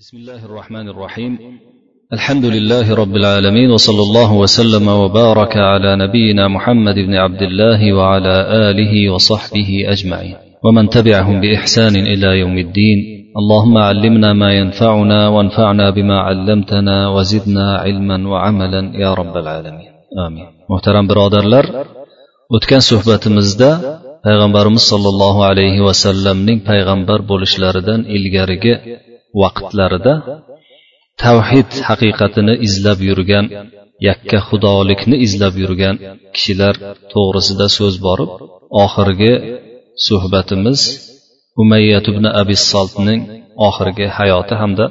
بسم الله الرحمن الرحيم. الحمد لله رب العالمين وصلى الله وسلم وبارك على نبينا محمد بن عبد الله وعلى آله وصحبه أجمعين. ومن تبعهم بإحسان إلى يوم الدين. اللهم علمنا ما ينفعنا وانفعنا بما علمتنا وزدنا علما وعملا يا رب العالمين. آمين. محترم برادرlar o'tgan suhbatimizda payg'ambarimiz sollallohu alayhi vasallamning payg'ambar bo'lishlaridan ilgarigi vaqtlarida tavhid haqiqatini izlab yurgan yakka xudolikni izlab yurgan kishilar to'g'risida so'z borib oxirgi suhbatimiz umayyat ibn abi soltning oxirgi hayoti hamda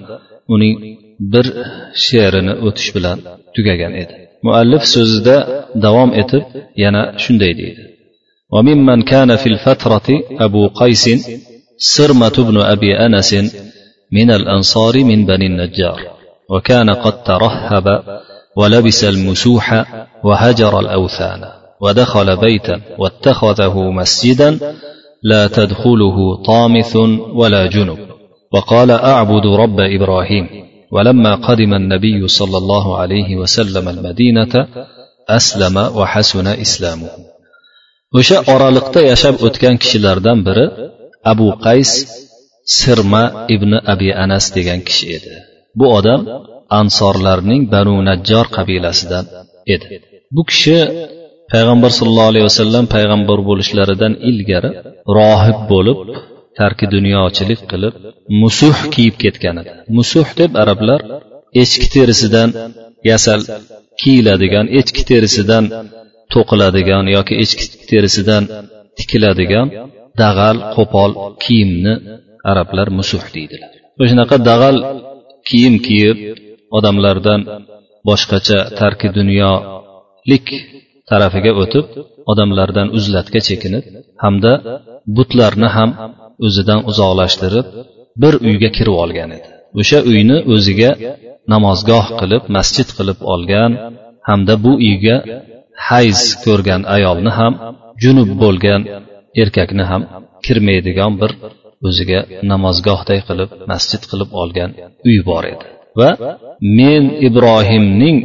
uning bir she'rini o'tish bilan tugagan edi muallif so'zida davom etib yana shunday deydi وممن كان في الفترة أبو قيس سرمة بن أبي أنس من الأنصار من بني النجار. وكان قد ترهب ولبس المسوح وهجر الأوثان ودخل بيتا واتخذه مسجدا لا تدخله طامث ولا جنب. وقال أعبد رب إبراهيم. ولما قدم النبي صلى الله عليه وسلم المدينة أسلم وحسن إسلامه. o'sha oraliqda yashab o'tgan kishilardan biri abu qays sirma ibn abi anas degan kishi edi. Bu odam ansorlarning banu najjor qabilasidan edi. Bu kishi payg'ambar sollallohu alayhi vasallam payg'ambar bo'lishlaridan ilgari rohib bo'lib tarki dunyochilik qilib musuh kiyib ketgan edi. Musuh deb arablar echki terisidan yasal kiyiladigan echki terisidan to'qiladigan yoki echki terisidan tikiladigan dag'al qo'pol kiyimni arablar musuh deydilar. O'shanaqa dag'al kiyim kiyib odamlardan boshqacha tarki dunyolik tarafiga o'tib odamlardan uzlatga chekinib hamda butlarni ham o'zidan uzoqlashtirib bir uyga kirib olgan edi. O'sha uyni o'ziga namozgoh qilib masjid qilib olgan hamda bu uyga hayz ko'rgan ayolni ham junub bo'lgan erkakni ham kirmaydigan bir o'ziga namozgohday qilib masjid qilib olgan uy bor edi. Va men ibrohimning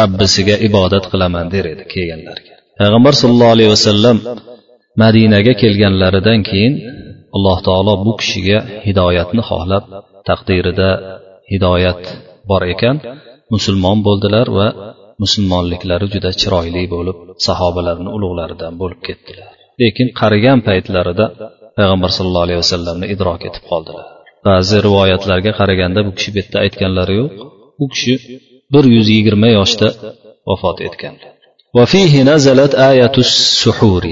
rabbisiga ibodat qilaman der edi kelganlarga. Payg'ambar sollallohu alayhi vasallam madinaga kelganlaridan keyin alloh taolo bu kishiga hidoyatni xohlab taqdirida hidoyat bor ekan musulmon bo'ldilar va musulmonliklari juda chiroyli bo'lib sahobalarni ulug'laridan bo'lib ketdilar. Lekin qarigan paytlarida payg'ambar sallallohu alayhi vasallamni idrok etib qoldilar ba'zi rivoyatlarga qaraganda bu kishi bu yerda aytganlari yo'q u kishi bir yuz yigirma yoshda vafot etganlar وفيه نزلت آية السحور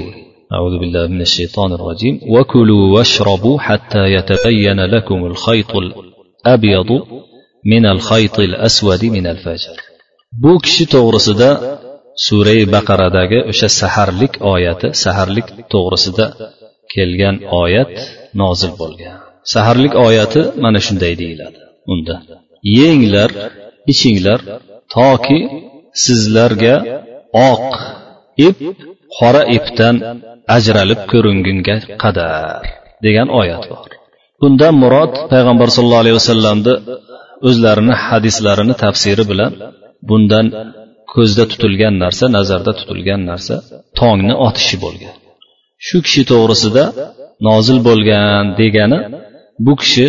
أعوذ بالله من الشيطان الرجيم وكلوا واشربوا حتى يتبين لكم الخيط الأبيض من الخيط الأسود من الفجر bu kishi to'g'risida surai baqaradagi o'sha saharlik oyati saharlik to'g'risida kelgan oyat nozil bo'lgan. Saharlik oyati mana shunday deyiladi. Unda yenglar ichinglar toki sizlarga oq ip qora ipdan ajralib ko'ringunga qadar degan oyat bor. Bundan murod payg'ambar sollallohu alayhi vasallamni o'zlarini hadislarini tafsiri bilan bundan ko'zda tutilgan narsa nazarda tutilgan narsa tongni otishi bo'lgan. Shu kishi to'g'risida nozil bo'lgan degani bu kishi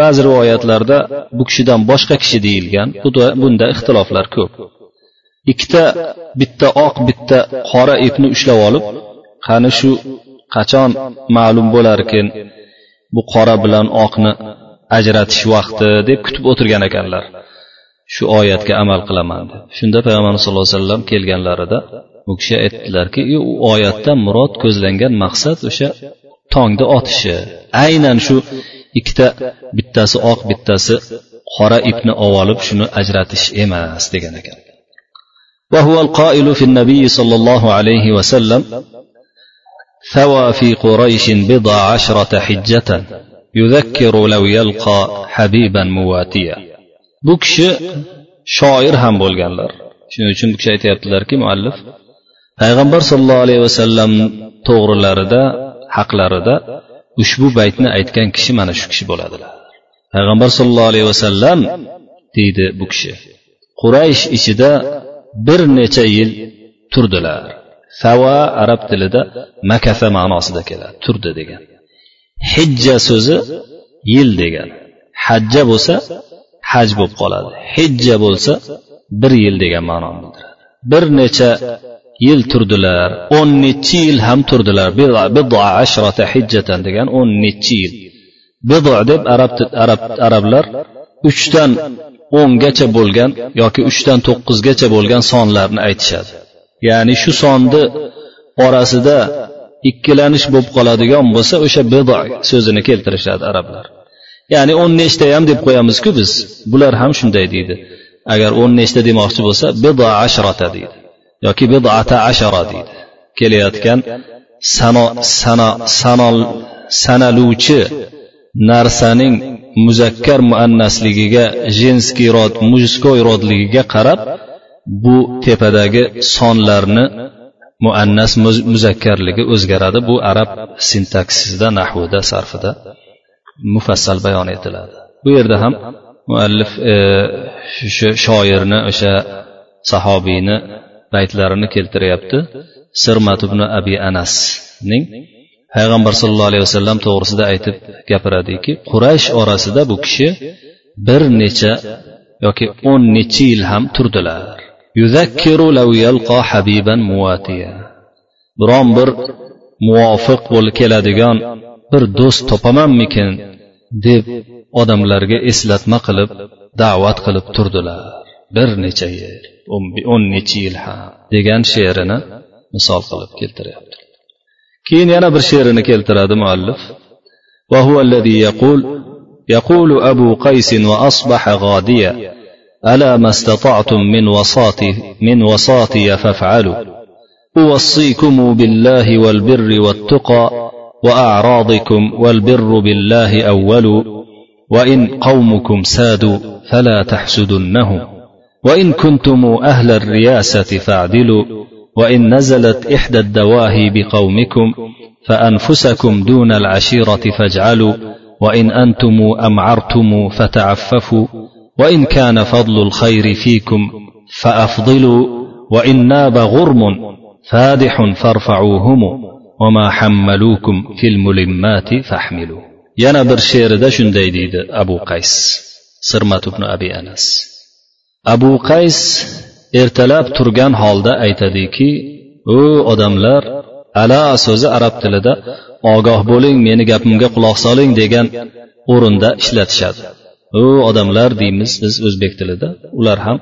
ba'zi rivoyatlarda bu kishidan boshqa kishi deyilgan. Bunda ixtiloflar ko'p. Ikkita bitta oq bitta qora ipni ushlab olib qani shu qachon ma'lum bo'larkin bu qora bilan oqni ajratish vaqti deb kutib o'tirgan ekanlar. Shu oyatga amal qilaman deb. Shunda payg'ambarimiz sallallohu alayhi vasallam kelganlarida u kishi aytdilarki u oyatdan murod ko'zlangan maqsad o'sha tongni otishi aynan shu ikkita bittasi oq bittasi qora ipni olib shuni ajratish emas degan ekan وهو القائل في النبي صلى الله عليه وسلم ثوى في قريش بضع عشرة حجة يذكر لو يلقى حبيبا مواتيا bu kishi shoir ham bo'lganlar shuning uchun bu kishi aytyaptilarki muallif payg'ambar sollallohu alayhi vasallam to'g'rilarida haqlarida ushbu baytni aytgan kishi mana shu kishi bo'ladilar payg'ambar sollallohu alayhi vasallam deydi bu kishi quraysh ichida bir necha yil turdilar. Sava arab tilida makasa ma'nosida keladi turdi degan. Hijja so'zi yil degan. Hajja bo'lsa haj bo'lib qoladi. Hijja bo'lsa bir yil degan ma'noni bildiradi. Bir necha yil turdilar o'n nechi yil ham turdilar. Ashrata hijjatan degan o'n nechi yil. Bido deb arab arab arablar uchdan o'ngacha bo'lgan yoki uchdan to'qqizgacha bo'lgan sonlarni aytishadi. Ya'ni shu sonni orasida ikkilanish bo'lib qoladigan bo'lsa o'sha bido so'zini keltirishadi arablar. Ya'ni o'n nechta ham deb qo'yamizku biz. Bular ham shunday deydi. Agar o'n nechta demoqchi bo'lsa bido ashrata deydi. Yoki bidata ashara deydi. Kelayotgan sano sano sanol sanaluvchi narsaning muzakkar muannasligiga jenskiy rod mujskoy rodligiga qarab bu tepadagi sonlarni muannas muzakkarligi o'zgaradi. Bu arab sintaksisida nahvida sarfida mufassal bayon etiladi. Bu yerda ham muallif o'sha e, shoirni o'sha sahobiyni baytlarini keltiryapti. Sirmat ibn abi anasning payg'ambar sallallohu alayhi vasallam to'g'risida aytib gapiradiki quraysh orasida bu kishi bir necha yoki o'n necha yil ham turdilar. Biron bir muvofiq bo'lib keladigan bir do'st topamanmikin deb odamlarga eslatma qilib da'vat qilib turdilar. Bir necha yil o'n necha yil ham degan she'rini misol qilib keltiryapti. Keyin yana bir she'rini keltiradi muallif. وهو الذي يقول يقول أبو قيس وأصبح غاديا ألا ما استطعتم من وصاتي من وصاتي فافعلوا أوصيكم بالله والبر والتقى وأعراضكم والبر بالله أول وإن قومكم سادوا فلا تحسدنهم وإن كنتم أهل الرياسة فاعدلوا وإن نزلت إحدى الدواهي بقومكم فأنفسكم دون العشيرة فاجعلوا وإن أنتم أمعرتم فتعففوا وإن كان فضل الخير فيكم فأفضلوا وإن ناب غرم فادح فارفعوهم وما حملوكم في الملمات فاحملوا. bir she'rida shunday deydi abu qays sirmat ibn abi anas abu qays ertalab turgan holda aytadiki o odamlar ala so'zi arab tilida ogoh bo'ling meni gapimga quloq soling degan o'rinda ishlatishadi. O odamlar deymiz biz o'zbek tilida ular ham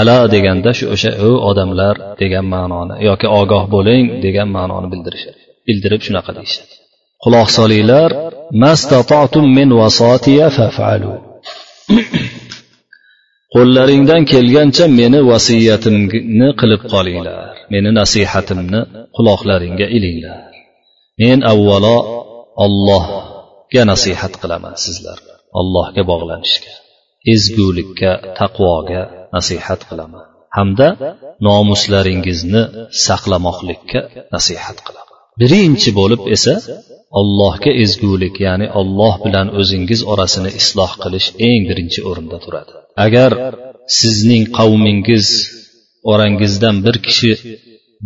ala deganda shu o'sha o odamlar degan ma'noni yoki ogoh bo'ling degan ma'noni bildirishadi. Bildirib shunaqa deyishadi. Quloq solinglar min qo'llaringdan kelgancha meni vasiyatimni qilib qolinglar. Meni nasihatimni quloqlaringga ilinglar. Men avvalo ollohga nasihat qilaman sizlar. Allohga bog'lanishga ezgulikka taqvoga nasihat qilaman. Hamda nomuslaringizni saqlamoqlikka nasihat qilaman. Birinchi bo'lib esa allohga ezgulik ya'ni olloh bilan o'zingiz orasini isloh qilish eng birinchi o'rinda turadi. Agar sizning qavmingiz orangizdan bir kishi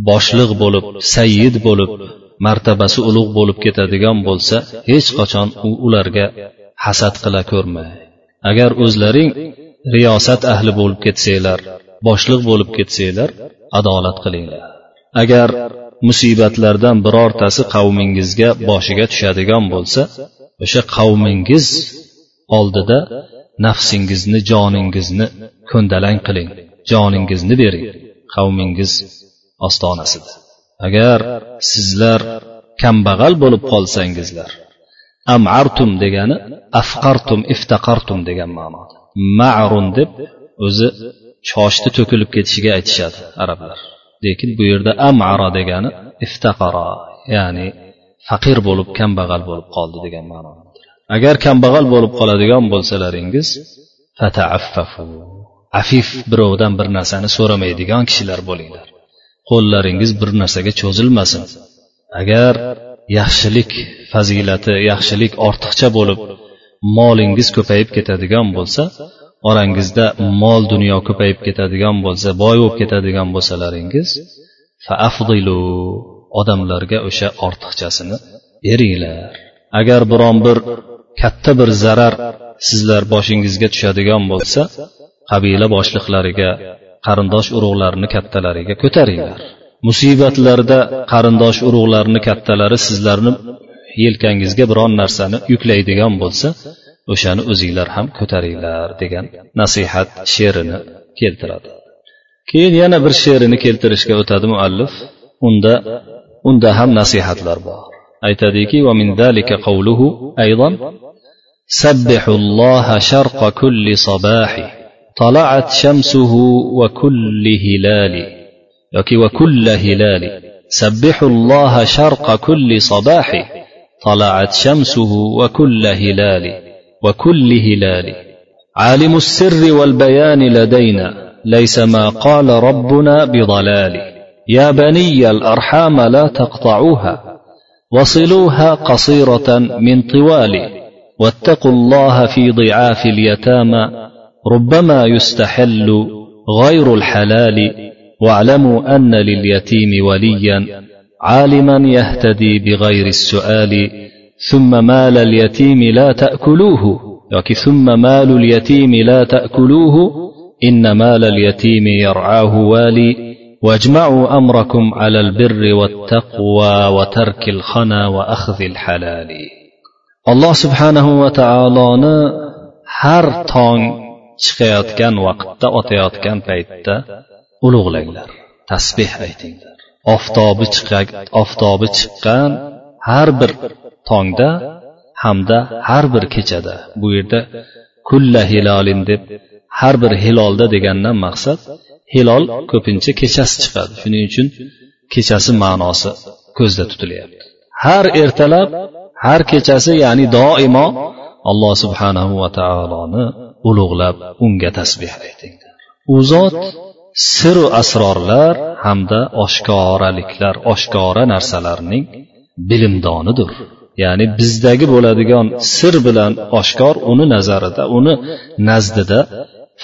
boshliq bo'lib sayyid bo'lib martabasi ulug' bo'lib ketadigan bo'lsa hech qachon u ularga hasad qila ko'rmang agar o'zlaring riyosat ahli bo'lib ketsanglar boshliq bo'lib ketsanglar adolat qilinglar. Agar musibatlardan birortasi qavmingizga boshiga tushadigan bo'lsa o'sha qavmingiz oldida nafsingizni joningizni ko'ndalang qiling joningizni bering. Qavmingiz ostonasida. Agar sizlar kambag'al bo'lib qolsangizlar amartum degani afqartum iftaqartum degan ma'noda ma'run deb o'zi choshni to'kilib ketishiga aytishadi arablar. Lekin bu yerda amara degani iftaqaro ya'ni faqir bo'lib kambag'al bo'lib qoldi degan ma'no. Agar kambag'al bo'lib qoladigan bo'lsalaringiz fataaffafu afif birovdan bir narsani so'ramaydigan kishilar bo'linglar. Qo'llaringiz bir narsaga cho'zilmasin. Agar yaxshilik fazilati yaxshilik ortiqcha bo'lib molingiz ko'payib ketadigan bo'lsa orangizda mol dunyo ko'payib ketadigan bo'lsa boy bo'lib ketadigan bo'lsalaringiz faafdilu odamlarga o'sha ortiqchasini beringlar. Agar biron bir katta bir zarar sizlar boshingizga tushadigan bo'lsa qabila boshliqlariga qarindosh urug'larni kattalariga ko'taringlar. Musibatlarda qarindosh urug'larni kattalari sizlarni yelkangizga biron narsani yuklaydigan bo'lsa o'shani o'zinglar ham ko'taringlar degan nasihat she'rini keltiradi keyin yana bir she'rini keltirishga o'tadi muallif unda unda ham nasihatlar bor aytadiki سبحوا الله شرق كل صباح طلعت شمسه وكل هلال وكل هلال سبحوا الله شرق كل صباح طلعت شمسه وكل هلال وكل هلال عالم السر والبيان لدينا ليس ما قال ربنا بضلال. يا بني الأرحام لا تقطعوها وصلوها قصيرة من طوال. واتقوا الله في ضعاف اليتامى ربما يستحل غير الحلال. واعلموا أن لليتيم وليا عالما يهتدي بغير السؤال. ثم مال اليتيم لا تأكلوه. ثم مال اليتيم لا تأكلوه. إن مال اليتيم يرعاه والي. واجمعوا أمركم على البر والتقوى وترك الخنا وأخذ الحلال. الله سبحانه وتعالى har tong chiqayotgan vaqtda otayotgan paytda ulug'langlar tasbeh aytinglar oftobi chiqqan har bir tongda hamda har bir kechada bu yerda kulla hilolin deb har bir hilolda degandan maqsad hilol ko'pincha kechasi chiqadi. Shuning uchun kechasi ma'nosi ko'zda tutilyapti. Har ertalab har kechasi ya'ni doimo alloh subhanahu va taoloni ulug'lab unga tasbeh ayting u zot siru asrorlar hamda oshkoraliklar oshkora narsalarning bilimdonidir. Ya'ni bizdagi bo'ladigan sir bilan oshkor uni nazarida uni nazdida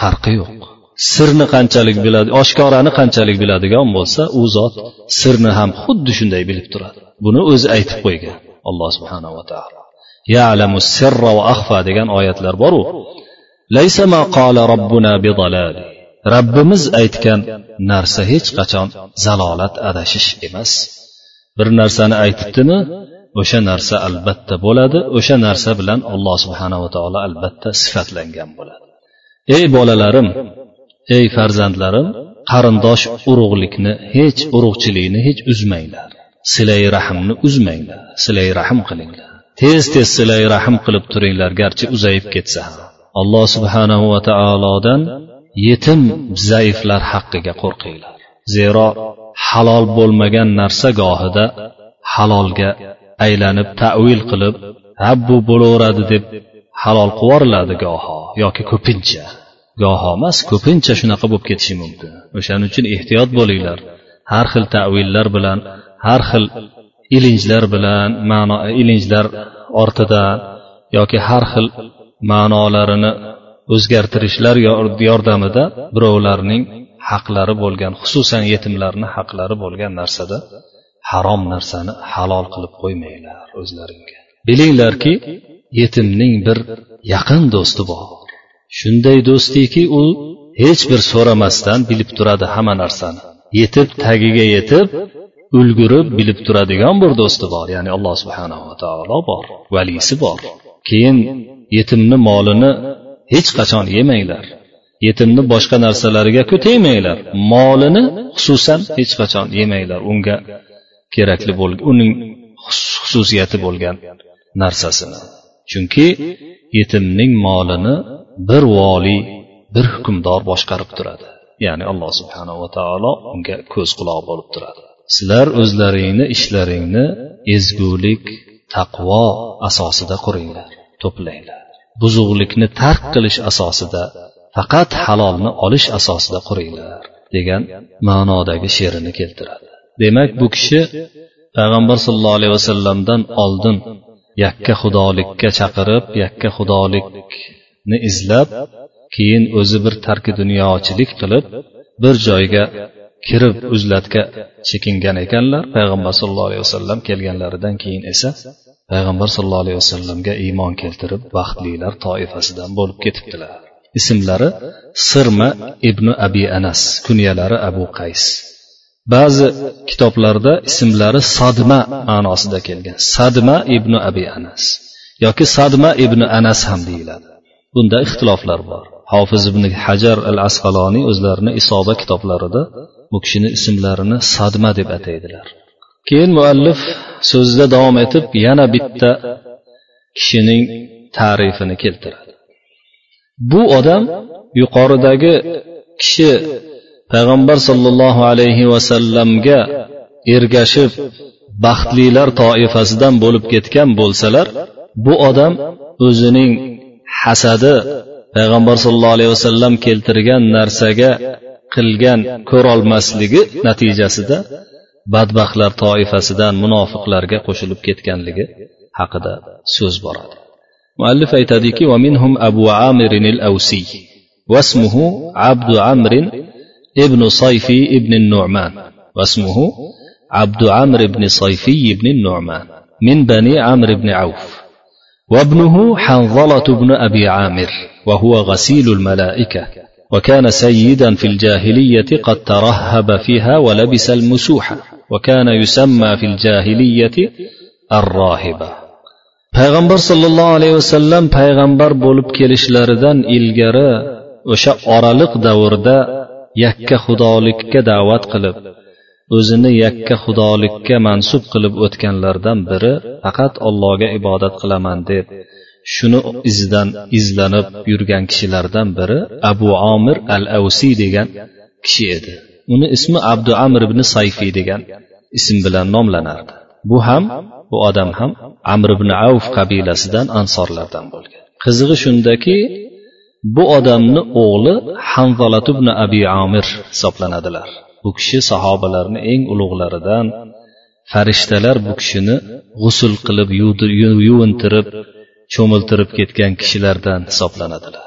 farqi yo'q. Sirni qanchalik biladi oshkorani qanchalik biladigan bo'lsa u zot sirni ham xuddi shunday bilib turadi. Buni o'zi aytib qo'ygan alloh subhanava taolo. Yalamu sirra va axfa degan oyatlar boru. Laysa ma qala robbuna bidalali rabbimiz aytgan narsa hech qachon zalolat adashish emas. Bir narsani aytibdimi o'sha narsa albatta bo'ladi o'sha narsa bilan alloh subhanava taolo albatta sifatlangan bo'ladi. Ey bolalarim ey farzandlarim qarindosh urug'likni hech urug'chilikni hech uzmanglar. Silay rahmni uzmanglar silay rahm qilinglar. Tez tez silay rahm qilib turinglar garchi uzayib ketsa ham. Alloh subhanahu va taolodan yetim zaiflar haqqiga qo'rqinglar. Zero halol bo'lmagan narsa gohida halolga aylanib tavil qilib ha bu bo'laveradi deb halol qilib yuboriladi goho yoki ko'pincha. Goho emas ko'pincha shunaqa bo'lib ketishi mumkin. O'shaning uchun ehtiyot bo'linglar. Har xil tavillar bilan har xil ilinjlar bilan ma'no ilinjlar ortida yoki har xil ma'nolarini o'zgartirishlar yordamida birovlarning haqlari bo'lgan xususan yetimlarni haqlari bo'lgan narsada harom narsani halol qilib qo'ymanglar o'zlaringga. Bilinglarki yetimning bir yaqin do'sti bor. Shunday do'stiki u hech bir so'ramasdan bilib turadi hamma narsani. Yetib tagiga yetib ulgurib bilib turadigan bir do'sti bor ya'ni alloh subhanava taolo bor valisi bor. Keyin yetimni molini hech qachon yemanglar. Yetimni boshqa narsalariga ku tegmanglar molini xususan hech qachon yemanglar. Unga kerakli bo'lgan uning xususiyati bo'lgan narsasini. Chunki yetimning molini bir voliy bir hukmdor boshqarib turadi. Ya'ni alloh subhanava taolo unga ko'z quloq bo'lib turadi. Sizlar o'zlaringni ishlaringni ezgulik taqvo asosida quringlar to'planglar buzuqlikni tark qilish asosida faqat halolni olish asosida quringlar degan ma'nodagi she'rini keltiradi. Demak bu kishi payg'ambar sollallohu alayhi vasallamdan oldin yakka xudolikka chaqirib yakka xudolikni izlab keyin o'zi bir tarki dunyochilik qilib bir joyga kirib uzlatga chekingan ekanlar. Payg'ambar sallallohu alayhi vasallam kelganlaridan keyin esa payg'ambar sallallohu alayhi vasallamga iymon keltirib baxtlilar toifasidan bo'lib ketibdilar. Ismlari sirma ibn abi anas kunyalari abu qays. Ba'zi kitoblarda ismlari sadma ma'nosida kelgan. Sadma ibn abi anas yoki sadma ibn anas ham deyiladi. Bunda ixtiloflar bor. Hofiz ibn hajar al asqaloniy o'zlarini isoba kitoblarida bu kishini ismlarini sadma deb ataydilar. Keyin muallif so'zida davom etib yana bitta kishining ta'rifini keltiradi. Bu odam yuqoridagi kishi payg'ambar sollallohu alayhi vasallamga ergashib baxtlilar toifasidan bo'lib ketgan bo'lsalar bu odam o'zining hasadi payg'ambar sollallohu alayhi vasallam keltirgan narsaga qilgan ko'rolmasligi natijasida badbaxtlar toifasidan munofiqlarga qo'shilib ketganligi haqida so'z boradi muallif aytadiki ومنهم أبو عامر الأوسي واسمه عبد عمرو ابن صيفي ابن النعمان واسمه عبد عمرو بن صيفي بن النعمان من بني عمرو بن عوف. وابنه حنظلة بن أبي عامر وهو غسيل الملائكة. وكان سيدا في الجاهلية قد ترهب فيها ولبس المسوحة وكان يسمى في الجاهلية الراهبة. payg'ambar sollallohu alayhi vasallam payg'ambar bo'lib kelishlaridan ilgari o'sha oraliq davrda yakka xudolikka da'vat qilib o'zini yakka xudolikka mansub qilib o'tganlardan biri faqat allohga ibodat qilaman deb shuni izidan izlanib yurgan kishilardan biri abu omir al avsiy degan kishi edi. Uni ismi abdu amr ibn sayfiy degan ism bilan nomlanardi. Bu ham bu odam ham amr ibn avf qabilasidan ansorlardan bo'lgan. Qizig'i shundaki bu odamni o'g'li hanzolat ibn abi amir hisoblanadilar. Bu kishi sahobalarni eng ulug'laridan farishtalar bu kishini g'usul qilib yuvintirib cho'miltirib ketgan kishilardan hisoblanadilar.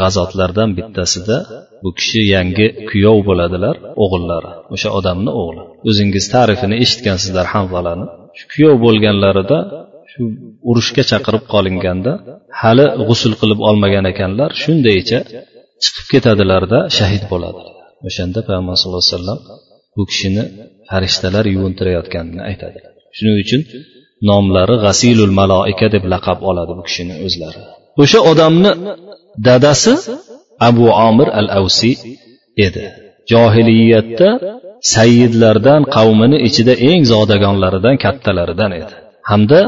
G'azotlardan bittasida bu kishi yangi kuyov bo'ladilar o'g'illari o'sha odamni o'g'li. O'zingiz ta'rifini eshitgansizlar hanzalani. Shu kuyov bo'lganlarida urushga chaqirib qolinganda hali g'usul qilib olmagan ekanlar shundaycha chiqib ketadilarda shahid bo'ladi. O'shanda payg'ambar sallallohu alayhi vasallam bu kishini farishtalar yuvintirayotganini aytadi. Shuning uchun nomlari g'asilul maloika deb laqab oladi bu kishini o'zlari. O'sha odamni dadasi abu omir al avsiy edi. Johiliyatda sayyidlardan qavmini ichida eng zodagonlaridan kattalaridan edi. hamda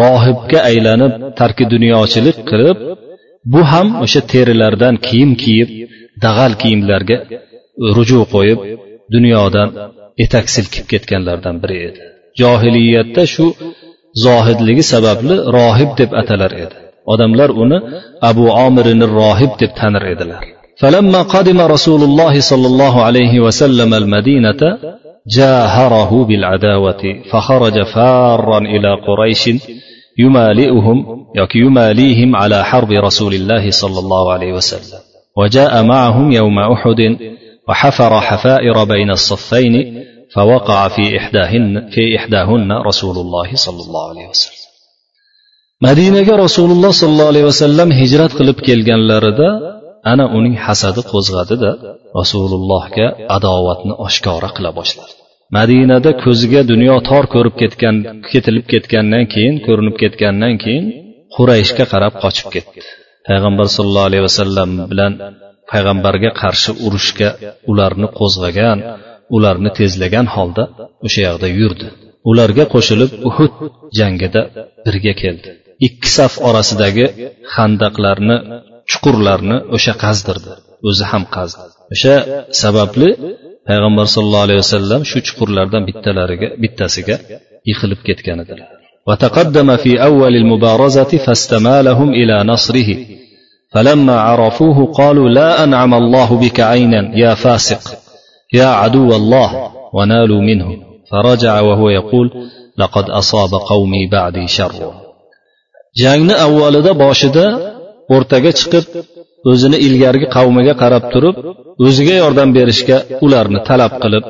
rohibga aylanib tarki dunyochilik qilib bu ham o'sha terilardan kiyim kiyib dag'al kiyimlarga ruju qo'yib dunyodan etak silkib ketganlardan biri edi johiliyatda shu zohidligi sababli rohib deb atalar edi odamlar uni abu omirini rohib deb tanir edilar فلما قدم رسول الله صلى الله عليه وسلم المدينة جاهره بالعداوة فخرج فارا إلى قريش يمالئهم يماليهم على حرب رسول الله صلى الله عليه وسلم. وجاء معهم يوم أحد وحفر حفائر بين الصفين فوقع في إحداهن في إحداهن رسول الله صلى الله عليه وسلم. madinaga rasululloh sollallohu alayhi vasallam hijrat qilib kelganlarida ana uning hasadi qo'zg'adida rasulullohga adovatni oshkora qila boshladi. Madinada ko'ziga dunyo tor ko'rib ketgan ketilib ketgandan keyin ko'rinib ketgandan keyin qurayshga qarab qochib ketdi. Payg'ambar sollallohu alayhi vasallam bilan payg'ambarga qarshi urushga ularni qo'zg'agan ularni tezlagan holda o'sha yoqda yurdi. Ularga qo'shilib uhud jangida birga keldi. Ikki saf orasidagi handaqlarni chuqurlarni o'sha qazdirdi o'zi ham qazdi o'sha sababli payg'ambar sallallohu alayhi vasallam shu chuqurlardan bittalariga bittasiga yiqilib ketgan edilar وتقدم في أول المبارزة فاستمالهم إلى نصره فلما عرفوه قالوا لا أنعم الله بك عينا يا فاسق يا عدو الله ونالوا منه فرجع وهو يقول لقد أصاب قومي بعدي شر jangni avvalida boshida o'rtaga chiqib o'zini ilgargi qavmiga qarab turib o'ziga yordam berishga ularni talab qilib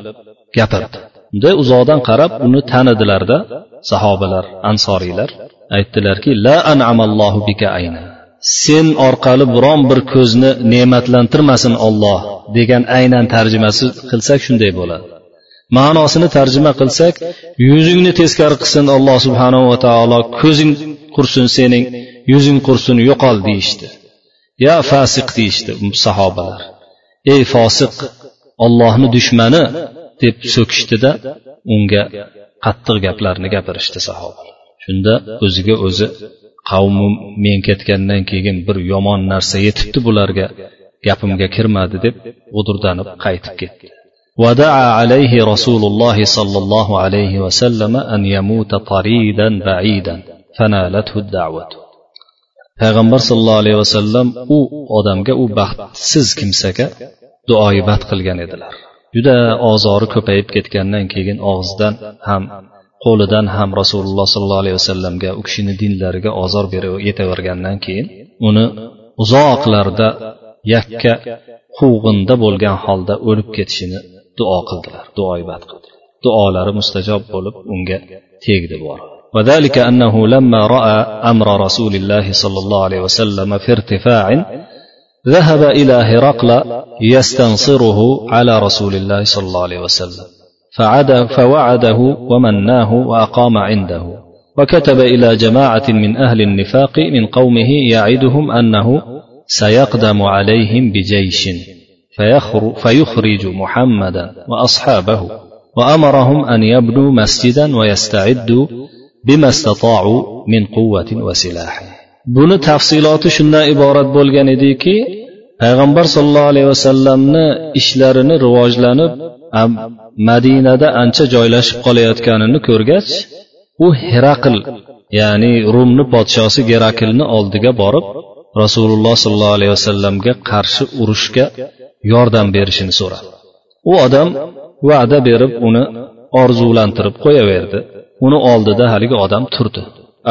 gapirdi. Unda uzoqdan qarab uni tanidilarda sahobalar ansoriylar aytdilarki la anamallohu bika ayna. Sen orqali biron bir ko'zni ne'matlantirmasin olloh degan aynan tarjimasi qilsak shunday bo'ladi. Ma'nosini tarjima qilsak yuzingni teskari qilsin alloh subhanava taolo ko'zing qursin sening yuzing qursin yo'qol deyishdi ya fasiq deyishdi sahobalar ey fosiq ollohni dushmani deb so'kishdida unga qattiq gaplarni gapirishdi sahobalar shunda o'ziga o'zi qavmim men ketgandan keyin bir yomon narsa yetibdi bularga gapimga kirmadi deb g'udurdanib qaytib ketdi ودعا عليه رسول الله صلى الله عليه وسلم أن يموت طريدا بعيدا فنالته الدعوة payg'ambar sollallohu alayhi vasallam u odamga u baxtsiz kimsaga duoibat qilgan edilar. Juda ozori ko'payib ketgandan keyin og'zidan ham qo'lidan ham rasululloh sollallohu alayhi vasallamga u kishini dinlariga ozor berib yetavergandan keyin uni uzoqlarda yakka quvg'inda bo'lgan holda o'lib ketishini duo qildilar duoibat qildilar. Duolari mustajob bo'lib unga tegdi bu وذلك أنه لما رأى أمر رسول الله صلى الله عليه وسلم في ارتفاع ذهب إلى هرقل يستنصره على رسول الله صلى الله عليه وسلم. فعد فوعده ومناه وأقام عنده. وكتب إلى جماعة من أهل النفاق من قومه يعدهم أنه سيقدم عليهم بجيش فيخرج محمدا وأصحابه وأمرهم أن يبنوا مسجدا ويستعدوا بما استطاعوا من قوة وسلاح buni tafsiloti shundan iborat bo'lgan ediki payg'ambar sollallohu alayhi vasallamni ishlarini rivojlanib madinada ancha joylashib qolayotganini ko'rgach u heraql ya'ni rumni podshosi geraklni oldiga borib rasululloh sollallohu alayhi vasallamga qarshi urushga yordam berishini so'radi u odam va'da berib uni orzulantirib qo'yaverdi Uni oldida haligi odam turdi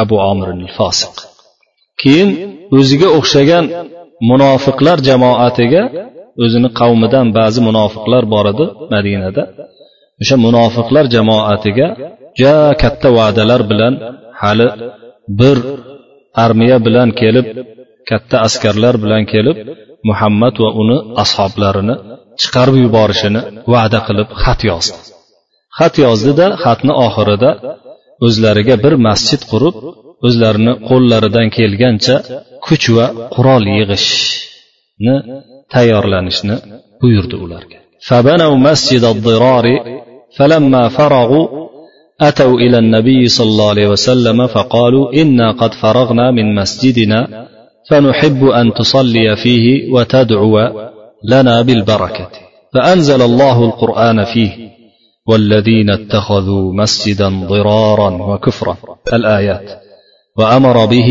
abu omir fosiq keyin o'ziga o'xshagan munofiqlar jamoatiga o'zini qavmidan ba'zi munofiqlar bor edi madinada. O'sha munofiqlar jamoatiga juda katta va'dalar bilan hali bir armiya bilan kelib katta askarlar bilan kelib muhammad va uni ashoblarini chiqarib yuborishini va'da qilib xat yozdi. Xat yozdida xatni oxirida o'zlariga bir masjid qurib o'zlarini qo'llaridan kelgancha kuch va qurol yig'ishni tayyorlanishni buyurdi ularga فبنوا مسجد الضرار فلما فرغوا أتوا إلى النبي صلى الله عليه وسلم فقالوا إنا قد فرغنا من مسجدنا فنحب أن تصلي فيه وتدعو لنا بالبركة فأنزل الله القرآن فيه والذين اتخذوا مسجدا ضرارا وكفرا الآيات وأمر به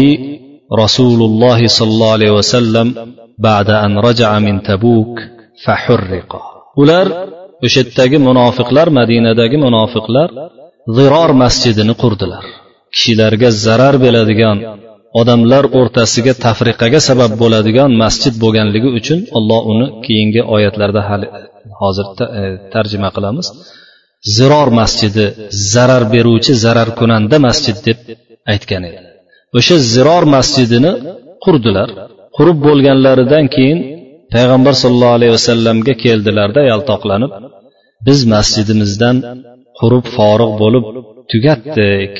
رسول الله صلى الله عليه وسلم بعد أن رجع من تبوك فحرق ular o'sha yerdagi munofiqlar madinadagi munofiqlar ziror masjidini qurdilar kishilarga zarar beradigan odamlar o'rtasiga tafriqaga sabab bo'ladigan masjid bo'lganligi uchun alloh uni keyingi oyatlarda hali hozir tarjima qilamiz Ziror masjidi zarar beruvchi zarar kunanda masjid deb aytgan edi. O'sha ziror masjidini qurdilar. Qurib bo'lganlaridan keyin payg'ambar sollallohu alayhi vasallamga keldilarda yaltoqlanib biz masjidimizdan qurib forig' bo'lib tugatdik.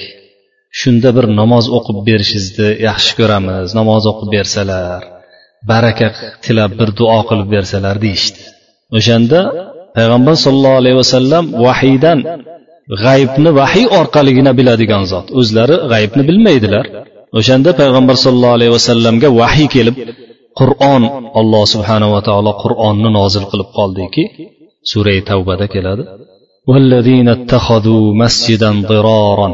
Shunda bir namoz o'qib berishingizni yaxshi ko'ramiz. Namoz o'qib bersalar baraka tilab bir duo qilib bersalar deyishdi. O'shanda payg'ambar sollallohu alayhi vasallam vahiydan g'aybni vahiy orqaligina biladigan zot o'zlari g'aybni bilmaydilar o'shanda payg'ambar sollallohu alayhi vasallamga vahiy kelib qur'on alloh subhanava taolo qur'onni nozil qilib qoldiki surai tavbada keladi والذين اتخذوا مسجدا ضرارا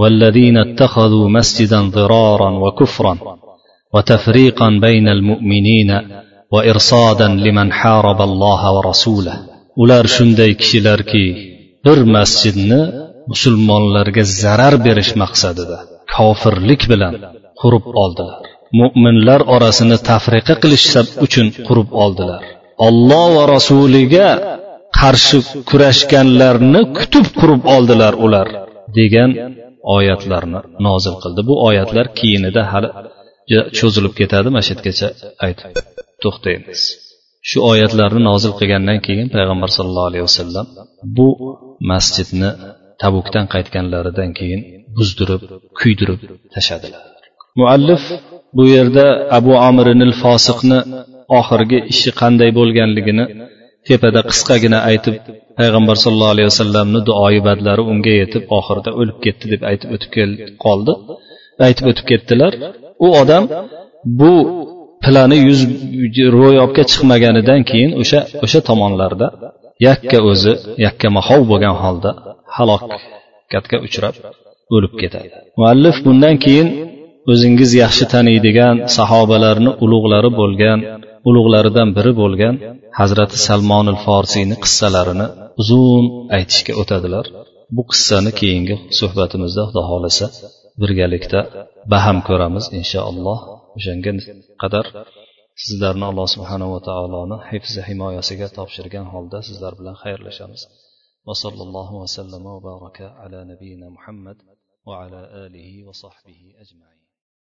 والذين اتخذوا مسجدا ضرارا وكفرا وتفريقا بين المؤمنين va irsodan liman haraballoha va rasula ular shunday kishilarki bir masjidni musulmonlarga zarar berish maqsadida kofirlik bilan qurib oldilar. Mo'minlar orasini tafriqa qilish uchun qurib oldilar. Olloh va rasuliga qarshi kurashganlarni kutib qurib oldilar ular degan oyatlarni nozil qildi. Bu oyatlar keyinida hali cho'zilib ketadi mana shu yergacha aytib. To'xtaymiz. Shu oyatlarni nozil qilgandan keyin payg'ambar sallallohu alayhi vasallam bu masjidni tabukdan qaytganlaridan keyin buzdirib kuydirib tashladilar. Muallif bu yerda abu amirinil fosiqni oxirgi ishi qanday bo'lganligini tepada qisqagina aytib payg'ambar sallallohu alayhi vasallamni duoyi badlari unga yetib oxirida o'lib ketdi deb aytib o'tib qoldi. Aytib o'tib ketdilar u odam bu plani yuz ro'yobga chiqmaganidan keyin o'sha o'sha tomonlarda yakka o'zi yakka mahov bo'lgan holda halokatga uchrab o'lib ketadi. Muallif bundan keyin o'zingiz yaxshi taniydigan sahobalarni ulug'lari bo'lgan ulug'laridan biri bo'lgan hazrati salmonil forsiyni qissalarini uzun aytishga o'tadilar. Bu qissani keyingi suhbatimizda xudo xohlasa birgalikda baham ko'ramiz inshaalloh. o'shanga qadar sizlarni alloh subhanava taoloni hifzi himoyasiga topshirgan holda sizlar bilan xayrlashamiz وصلى الله وسلم وبارك على نبينا محمد وعلى اله وصحبه اجمعين